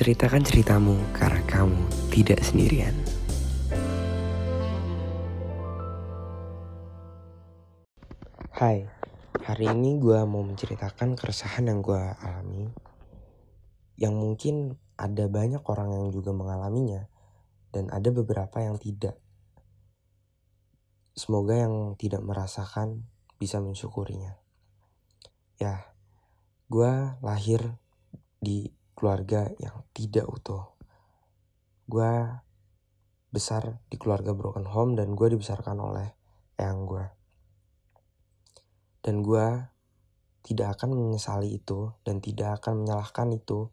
Ceritakan ceritamu karena kamu tidak sendirian. Hai, hari ini gue mau menceritakan keresahan yang gue alami. Yang mungkin ada banyak orang yang juga mengalaminya Dan ada beberapa yang tidak. Semoga yang tidak merasakan bisa mensyukurinya. Ya, gue lahir di keluarga yang tidak utuh Gue besar di keluarga broken home dan gue dibesarkan oleh eyang gue dan gue tidak akan menyesali itu dan tidak akan menyalahkan itu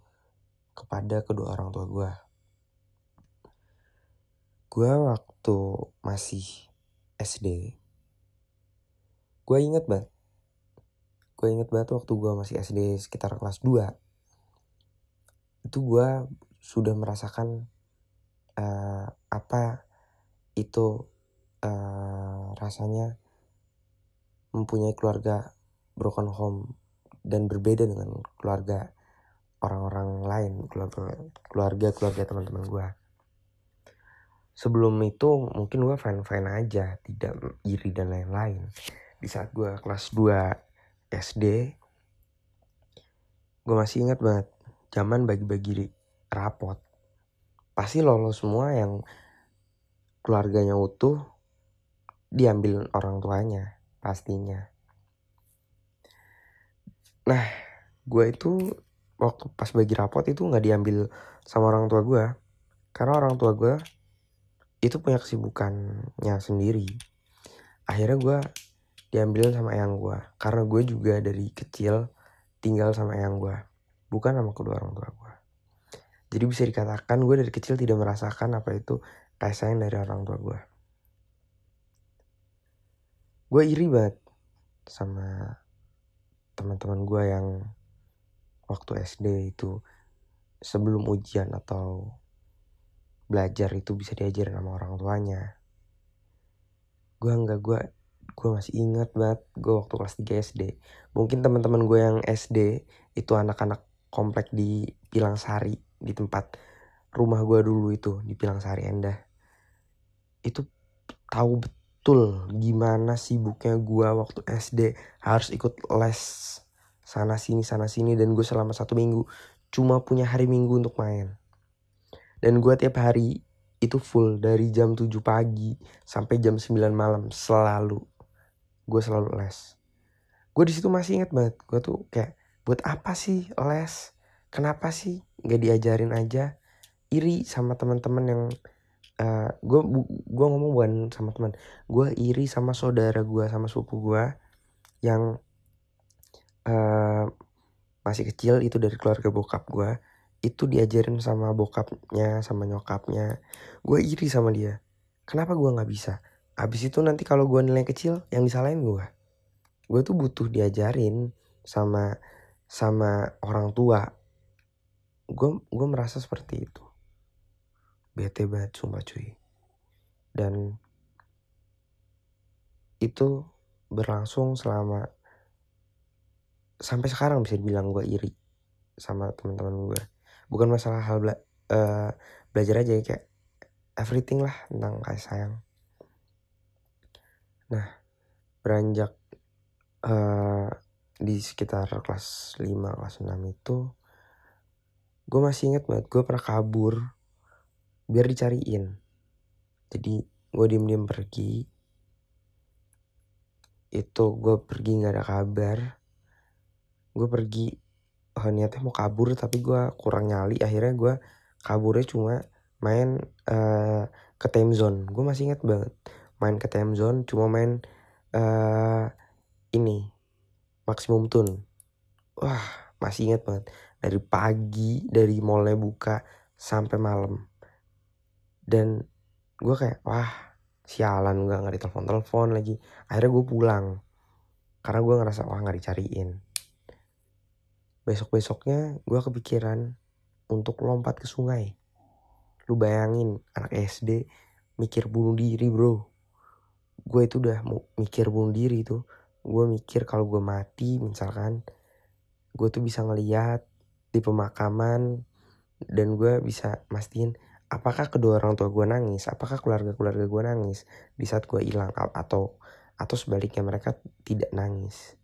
kepada kedua orang tua gue. Gue waktu masih SD, gue inget banget. Gue inget banget waktu gue masih SD sekitar kelas 2. Itu gue sudah merasakan uh, apa itu uh, rasanya mempunyai keluarga broken home dan berbeda dengan keluarga orang-orang lain, keluarga keluarga teman-teman gue. Sebelum itu mungkin gue fine-fine aja, tidak iri dan lain-lain. Di saat gue kelas 2 SD, gue masih ingat banget zaman bagi-bagi rapot. Pasti lolos semua yang keluarganya utuh diambil orang tuanya pastinya. Nah, gue itu waktu pas bagi rapot itu nggak diambil sama orang tua gue, karena orang tua gue itu punya kesibukannya sendiri. Akhirnya gue diambil sama eyang gue, karena gue juga dari kecil tinggal sama eyang gue, bukan sama kedua orang tua gue. Jadi bisa dikatakan gue dari kecil tidak merasakan apa itu kasih sayang dari orang tua gue gue iri banget sama teman-teman gue yang waktu SD itu sebelum ujian atau belajar itu bisa diajarin sama orang tuanya. Gue enggak gue gue masih ingat banget gue waktu kelas 3 SD mungkin teman-teman gue yang SD itu anak-anak komplek di Pilang Sari di tempat rumah gue dulu itu di Pilang Sari Endah. Itu tahu betul gimana sibuknya gue waktu SD harus ikut les sana sini sana sini dan gue selama satu minggu cuma punya hari minggu untuk main. Dan gue tiap hari itu full dari jam 7 pagi sampai jam 9 malam selalu gue selalu les. Gue di situ masih inget banget gue tuh kayak buat apa sih les? Kenapa sih nggak diajarin aja? Iri sama teman-teman yang gue uh, gue ngomong bukan sama teman gue iri sama saudara gue sama suku gue yang uh, masih kecil itu dari keluarga bokap gue itu diajarin sama bokapnya sama nyokapnya. Gue iri sama dia. Kenapa gue nggak bisa? Abis itu nanti kalau gue nilai kecil yang disalahin gue gue tuh butuh diajarin sama sama orang tua. Gue gue merasa seperti itu. Bete banget sumpah cuy. Dan itu berlangsung selama sampai sekarang bisa dibilang gue iri sama teman-teman gue bukan masalah hal bela uh, belajar aja ya kayak everything lah tentang kasih sayang. Nah beranjak uh, di sekitar kelas 5 kelas 6 itu gue masih inget banget gue pernah kabur biar dicariin. Jadi gue diem diem pergi. Itu gue pergi nggak ada kabar. Gue pergi oh, niatnya mau kabur tapi gue kurang nyali. Akhirnya gue kaburnya cuma main uh, ke time zone. Gue masih inget banget main ke time zone cuma main uh, ini maksimum tune. Wah masih inget banget. Dari pagi dari mallnya buka sampai malam. Dan gue kayak wah sialan gue nggak ditelepon telepon lagi. Akhirnya gue pulang. Karena gue ngerasa wah nggak dicariin. Besok besoknya gue kepikiran untuk lompat ke sungai. Lu bayangin anak SD mikir bunuh diri bro. Gue itu udah mikir bunuh diri tuh gue mikir kalau gue mati misalkan gue tuh bisa ngeliat di pemakaman dan gue bisa mastiin apakah kedua orang tua gue nangis? Apakah keluarga keluarga gue nangis di saat gue hilang? Atau atau sebaliknya mereka tidak nangis.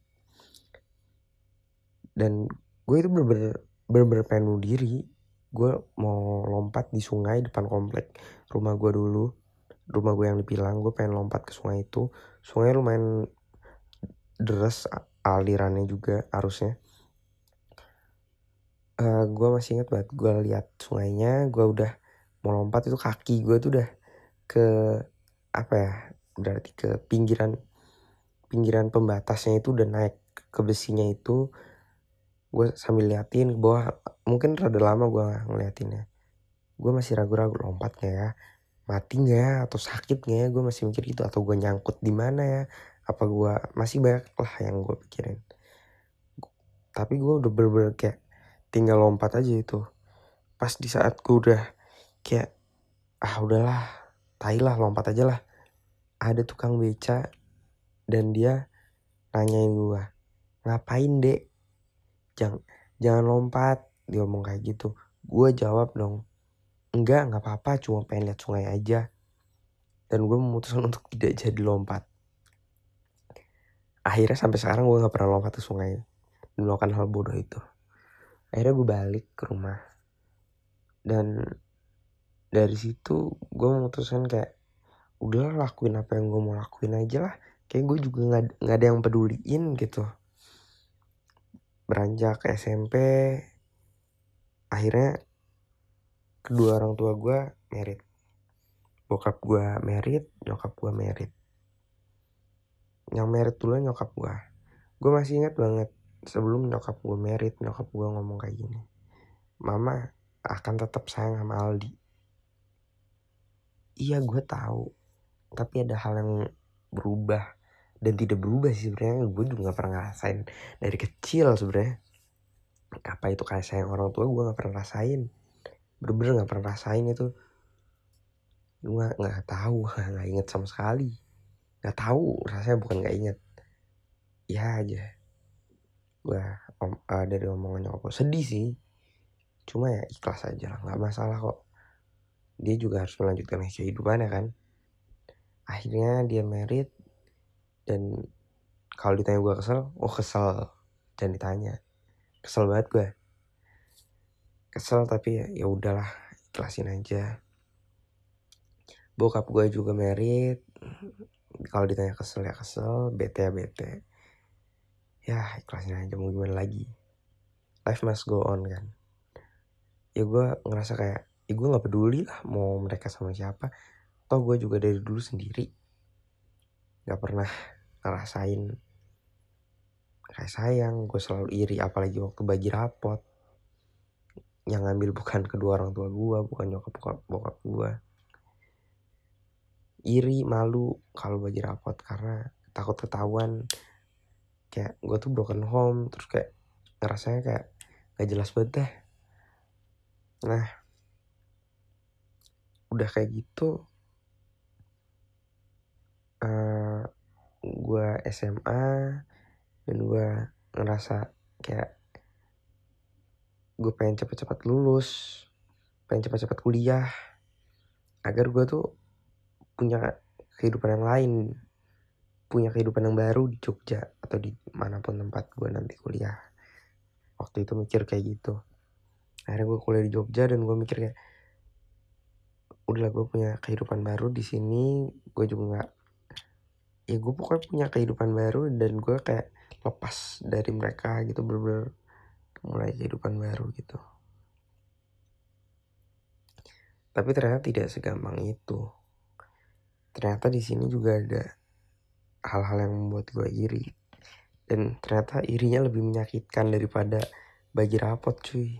Dan gue itu bener-bener bener-bener pengen bunuh diri. Gue mau lompat di sungai depan komplek rumah gue dulu rumah gue yang dipilang gue pengen lompat ke sungai itu. Sungai lumayan deras alirannya juga arusnya. Uh, gue masih ingat banget gue lihat sungainya gue udah mau lompat itu kaki gue tuh udah ke apa ya berarti ke pinggiran pinggiran pembatasnya itu udah naik ke besinya itu. Gue sambil liatin ke bawah mungkin rada lama gue ngeliatinnya. Gue masih ragu-ragu lompat gak ya? Mati gak ya? Atau sakit gak ya? Gue masih mikir gitu atau gue nyangkut di mana ya apa gue masih banyak lah yang gue pikirin. Tapi gue udah bener-bener kayak tinggal lompat aja itu. Pas di saat gue udah kayak ah udahlah tai lah lompat aja lah. Ada tukang beca dan dia nanyain gue ngapain dek? Jangan jangan lompat dia ngomong kayak gitu. Gue jawab dong enggak nggak apa-apa cuma pengen lihat sungai aja. Dan gue memutuskan untuk tidak jadi lompat akhirnya sampai sekarang gue nggak pernah lompat ke sungai. Dan melakukan hal bodoh itu. Akhirnya gue balik ke rumah. Dan dari situ gue memutuskan kayak udahlah lakuin apa yang gue mau lakuin aja lah. Kayak gue juga nggak ada yang peduliin gitu. Beranjak ke SMP akhirnya kedua orang tua gue merit. Bokap gue merit nyokap gue merit yang merit dulu nyokap gue gue masih ingat banget sebelum nyokap gue merit nyokap gue ngomong kayak gini mama akan tetap sayang sama Aldi. Iya gue tahu. Tapi ada hal yang berubah dan tidak berubah sih sebenarnya. Gue juga gak pernah ngerasain dari kecil sebenarnya. Apa itu kayak sayang orang tua gue gak pernah rasain. Bener-bener gak pernah rasain itu. Gue nggak tahu nggak inget sama sekali nggak tahu rasanya bukan nggak inget ya aja. Gue om, uh, dari omongannya aku sedih sih. Cuma ya ikhlas aja lah nggak masalah kok. Dia juga harus melanjutkan kehidupannya kan. Akhirnya dia merit dan kalau ditanya gue kesel oh kesel. Jangan ditanya. Kesel banget gue kesel tapi ya, ya udahlah ikhlasin aja. Bokap gue juga merit kalau ditanya kesel ya kesel. Bete ya bete. Ya ikhlasin aja. Mau gimana lagi? Life must go on kan? Ya gue ngerasa kayak ya gue nggak peduli lah mau mereka sama siapa. Toh gue juga dari dulu sendiri. Nggak pernah ngerasain kayak sayang. Gue selalu iri apalagi waktu bagi rapot. Yang ngambil bukan kedua orang tua gue bukan nyokap bokap gue iri malu kalau bagi rapot karena takut ketahuan. Kayak gue tuh broken home terus kayak ngerasanya kayak gak jelas banget deh nah udah kayak gitu uh, gue SMA dan gue ngerasa kayak gue pengen cepet-cepet lulus pengen cepet-cepet kuliah. Agar gue tuh punya kehidupan yang lain punya kehidupan yang baru di Jogja atau di mana pun tempat gue nanti kuliah. Waktu itu mikir kayak gitu. Akhirnya gue kuliah di Jogja dan gue mikir kayak udahlah gue punya kehidupan baru di sini gue juga nggak ya gue pokoknya punya kehidupan baru dan gue kayak lepas dari mereka gitu bener-bener mulai kehidupan baru gitu. Tapi ternyata tidak segampang itu ternyata di sini juga ada hal-hal yang membuat gue iri. Dan ternyata irinya lebih menyakitkan daripada bagi rapot cuy.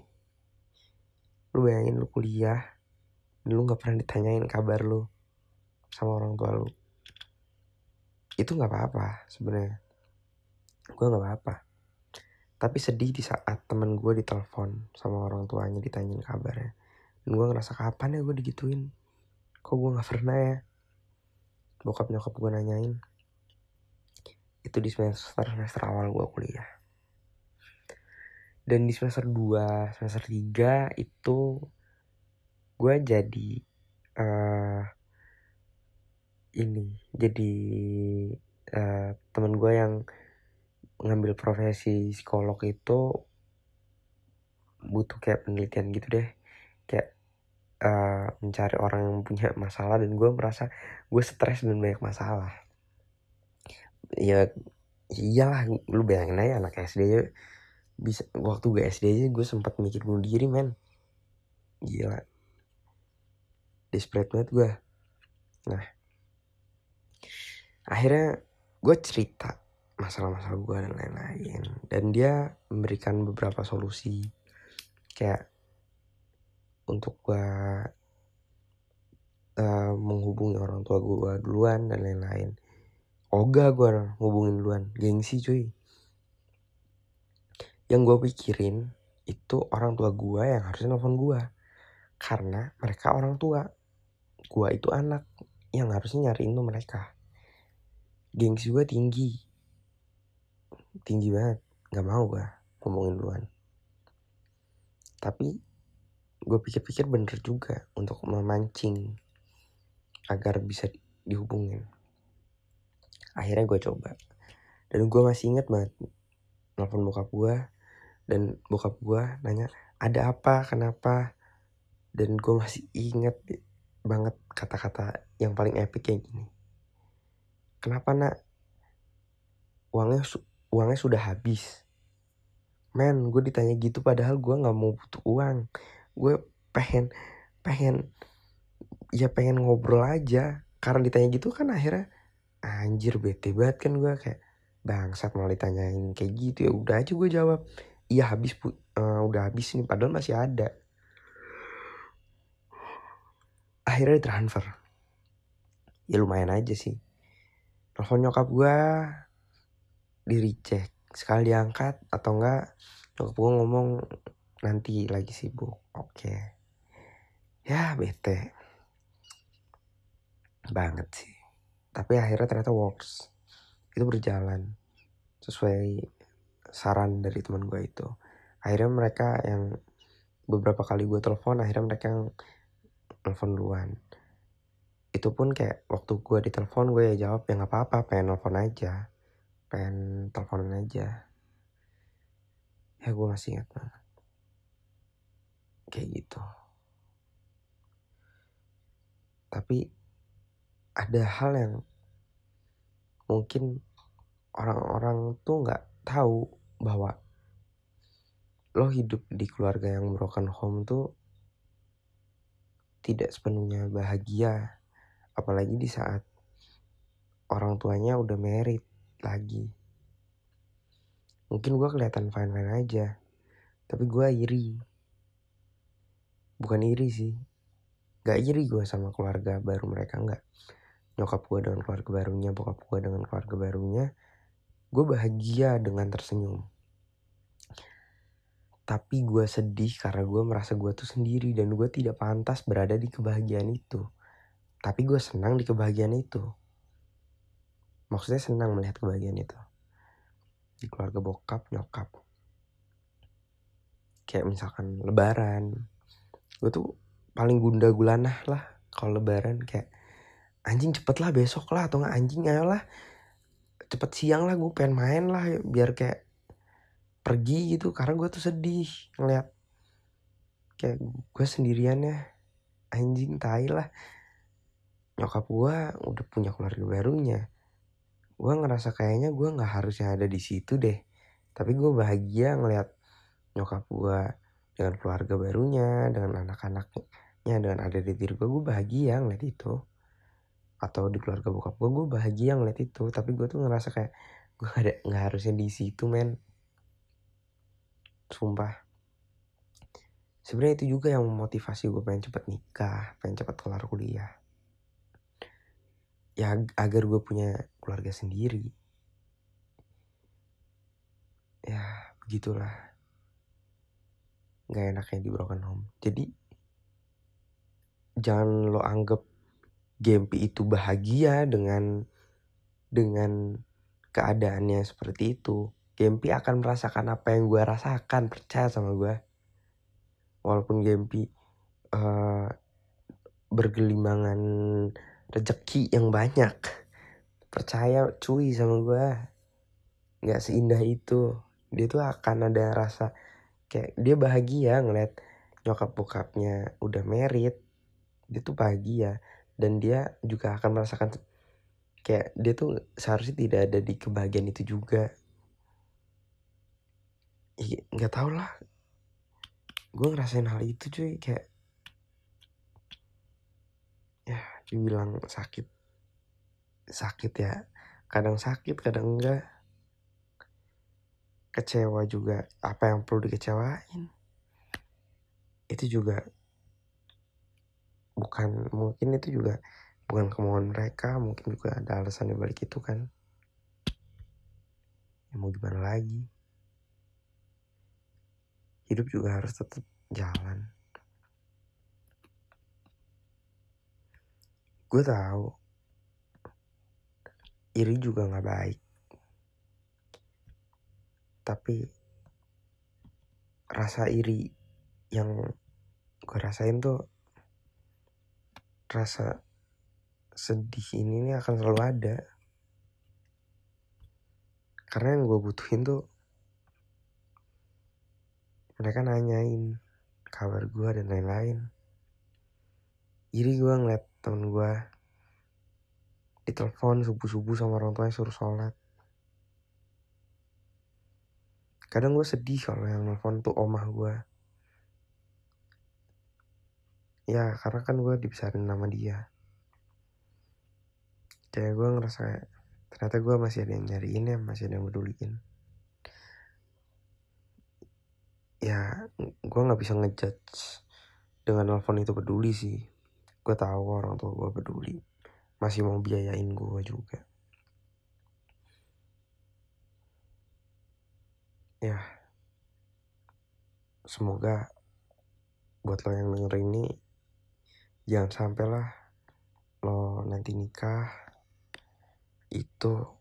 Lu bayangin lu kuliah dan lu nggak pernah ditanyain kabar lu sama orang tua lu. Itu nggak apa-apa sebenarnya. Gue nggak apa-apa. Tapi sedih di saat temen gue ditelepon sama orang tuanya ditanyain kabarnya. Dan gue ngerasa kapan ya gue digituin? Kok gue nggak pernah ya bokap nyokap gue nanyain. Itu di semester semester awal gue kuliah. Dan di semester 2 semester 3 itu gue jadi uh, ini jadi uh, teman gue yang ngambil profesi psikolog itu butuh kayak penelitian gitu deh. Kayak uh, mencari orang yang punya masalah dan gue merasa gue stres dan banyak masalah. Ya iyalah lu bayangin aja anak SD aja bisa waktu gue SD aja gue sempat mikir bunuh diri men. Gila. Desperate banget gue nah. Akhirnya gue cerita masalah-masalah gue dan lain-lain. Dan dia memberikan beberapa solusi. Kayak untuk gue uh, menghubungi orang tua gue duluan dan lain-lain. Oga gue ngubungin duluan Gengsi cuy. Yang gue pikirin Itu orang tua gue yang harusnya nelfon gue Karena mereka orang tua. Gue itu anak Yang harusnya nyariin tuh mereka. Gengsi gue tinggi. Tinggi banget. Gak mau gue ngomongin duluan. Tapi Gue pikir-pikir bener juga Untuk memancing Agar bisa dihubungin. Akhirnya gue coba. Dan gue masih inget banget nelfon bokap gue dan bokap gue nanya ada apa? Kenapa? Dan gue masih inget banget kata-kata yang paling epic kayak gini. Kenapa nak? Uangnya uangnya sudah habis. Men gue ditanya gitu padahal gue nggak mau butuh uang gue pengen pengen ya pengen ngobrol aja. Karena ditanya gitu kan akhirnya anjir bete banget kan gue. Kayak bangsat mau ditanyain kayak gitu. Ya udah aja gue jawab iya habis bu uh, udah habis nih padahal masih ada. Akhirnya transfer ya lumayan aja sih. Telepon nyokap gue di recheck sekali diangkat atau enggak nyokap gue ngomong nanti lagi sibuk. Oke. Ya bete. Banget sih. Tapi akhirnya ternyata works. Itu berjalan sesuai saran dari teman gue itu. Akhirnya mereka yang beberapa kali gue telepon akhirnya mereka yang telepon duluan. Itu pun kayak waktu gue ditelepon gue ya jawab ya nggak apa-apa pengen telepon aja. Pengen teleponan aja. Ya gue masih ingat banget kayak gitu. Tapi ada hal yang mungkin orang-orang tuh nggak tahu bahwa lo hidup di keluarga yang broken home tuh tidak sepenuhnya bahagia. Apalagi di saat orang tuanya udah merit lagi. Mungkin gue kelihatan fine fine aja tapi gue iri bukan iri sih. Gak iri gue sama keluarga baru mereka nggak. Nyokap gue dengan keluarga barunya bokap gue dengan keluarga barunya gue bahagia dengan tersenyum. Tapi gue sedih karena gue merasa gue tuh sendiri dan gue tidak pantas berada di kebahagiaan itu. Tapi gue senang di kebahagiaan itu. Maksudnya senang melihat kebahagiaan itu. Di keluarga bokap nyokap. Kayak misalkan lebaran gue tuh paling gunda gulana lah kalau lebaran kayak anjing cepet lah besok lah atau nggak anjing lah cepet siang lah gue pengen main lah biar kayak pergi gitu. Karena gue tuh sedih ngeliat kayak gue sendirian ya. Anjing tai lah. Nyokap gue udah punya keluarga barunya. Gue ngerasa kayaknya gue nggak harusnya ada di situ deh. Tapi gue bahagia ngeliat nyokap gue dengan keluarga barunya dengan anak-anaknya dengan ada di diri gue gue bahagia ngeliat itu. Atau di keluarga bokap gue gue bahagia ngeliat itu. Tapi gue tuh ngerasa kayak gue gak ada nggak harusnya di situ men. Sumpah. Sebenarnya itu juga yang memotivasi gue pengen cepet nikah pengen cepet kelar kuliah. Ya agar gue punya keluarga sendiri. Ya begitulah nggak enaknya di broken home. Jadi jangan lo anggap Gempi itu bahagia dengan dengan keadaannya seperti itu. Gempi akan merasakan apa yang gue rasakan percaya sama gue walaupun Gempi uh, bergelimangan rezeki yang banyak percaya cuy sama gue nggak seindah itu. Dia tuh akan ada rasa kayak dia bahagia ngeliat nyokap bokapnya udah merit dia tuh bahagia. Dan dia juga akan merasakan kayak dia tuh seharusnya tidak ada di kebahagiaan itu juga. Nggak tau lah. Gue ngerasain hal itu cuy kayak ya dibilang sakit sakit ya. Kadang sakit kadang enggak kecewa juga. Apa yang perlu dikecewain? Itu juga bukan mungkin itu juga bukan kemauan mereka mungkin juga ada alasan di balik itu kan. Ya mau gimana lagi? Hidup juga harus tetap jalan. Gue tahu. Iri juga nggak baik tapi rasa iri yang gue rasain tuh rasa sedih ini nih akan selalu ada. Karena yang gue butuhin tuh mereka nanyain kabar gue dan lain-lain. Iri gue ngeliat temen gue ditelepon subuh-subuh sama orang tuanya suruh sholat kadang gue sedih kalau yang nelfon tuh omah gue ya karena kan gue dibesarin nama dia. Kayak gue ngerasa ternyata gue masih ada yang nyariin ya masih ada yang peduliin. Ya gue nggak bisa ngejudge dengan nelfon itu peduli sih. Gue tahu orang tua gue peduli. Masih mau biayain gue juga ya. Semoga buat lo yang denger ini jangan sampai lah lo nanti nikah. Itu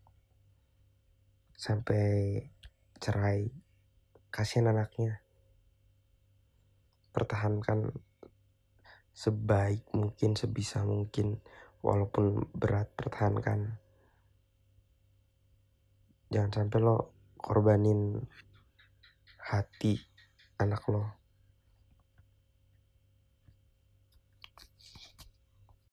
sampai cerai kasihan anaknya. Pertahankan sebaik mungkin sebisa mungkin walaupun berat pertahankan. Jangan sampai lo korbanin hati anak lo